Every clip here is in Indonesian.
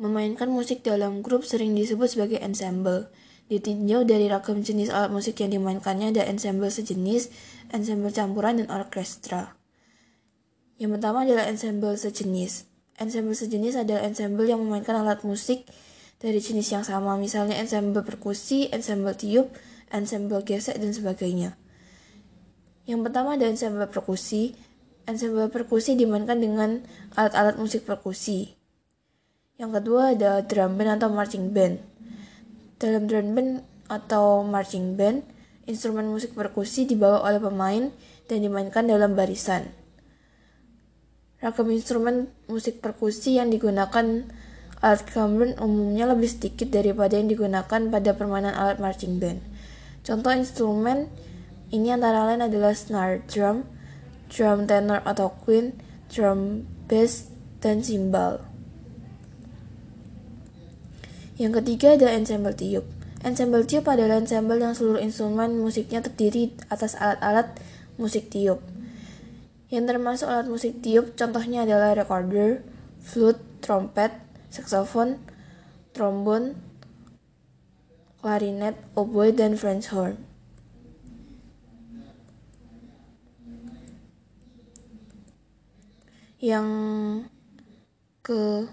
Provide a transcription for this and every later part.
Memainkan musik dalam grup sering disebut sebagai ensemble. Ditinjau dari ragam jenis alat musik yang dimainkannya ada ensemble sejenis, ensemble campuran, dan orkestra. Yang pertama adalah ensemble sejenis. Ensemble sejenis adalah ensemble yang memainkan alat musik dari jenis yang sama, misalnya ensemble perkusi, ensemble tiup, ensemble gesek, dan sebagainya. Yang pertama ada ensemble perkusi. Ensemble perkusi dimainkan dengan alat-alat musik perkusi. Yang kedua ada drum band atau marching band. Dalam drum band atau marching band, instrumen musik perkusi dibawa oleh pemain dan dimainkan dalam barisan. Ragam instrumen musik perkusi yang digunakan alat drum band umumnya lebih sedikit daripada yang digunakan pada permainan alat marching band. Contoh instrumen ini antara lain adalah snare drum, drum tenor atau queen, drum bass, dan cymbal. Yang ketiga ada ensemble tiup. Ensemble tiup adalah ensemble yang seluruh instrumen musiknya terdiri atas alat-alat musik tiup. Yang termasuk alat musik tiup contohnya adalah recorder, flute, trompet, saxophone, trombon, klarinet, oboe, dan French horn. Yang ke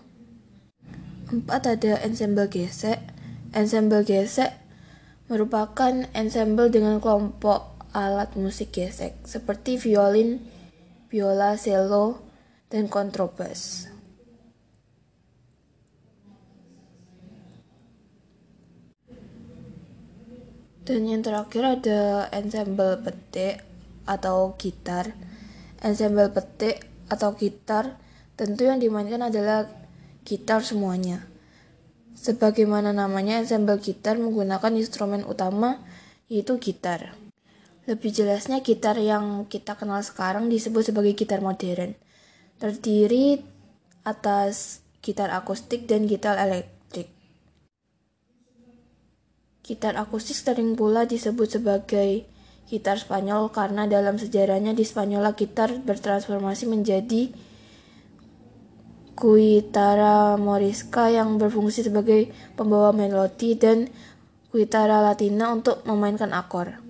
Empat ada ensemble gesek. Ensemble gesek merupakan ensemble dengan kelompok alat musik gesek seperti violin, biola, cello, dan kontrabas. Dan yang terakhir ada ensemble petik atau gitar. Ensemble petik atau gitar tentu yang dimainkan adalah gitar semuanya. Sebagaimana namanya, ensemble gitar menggunakan instrumen utama yaitu gitar. Lebih jelasnya, gitar yang kita kenal sekarang disebut sebagai gitar modern. Terdiri atas gitar akustik dan gitar elektrik. Gitar akustik sering pula disebut sebagai gitar Spanyol karena dalam sejarahnya di Spanyol gitar bertransformasi menjadi Kuitara morisca yang berfungsi sebagai pembawa melodi dan kuitara latina untuk memainkan akor.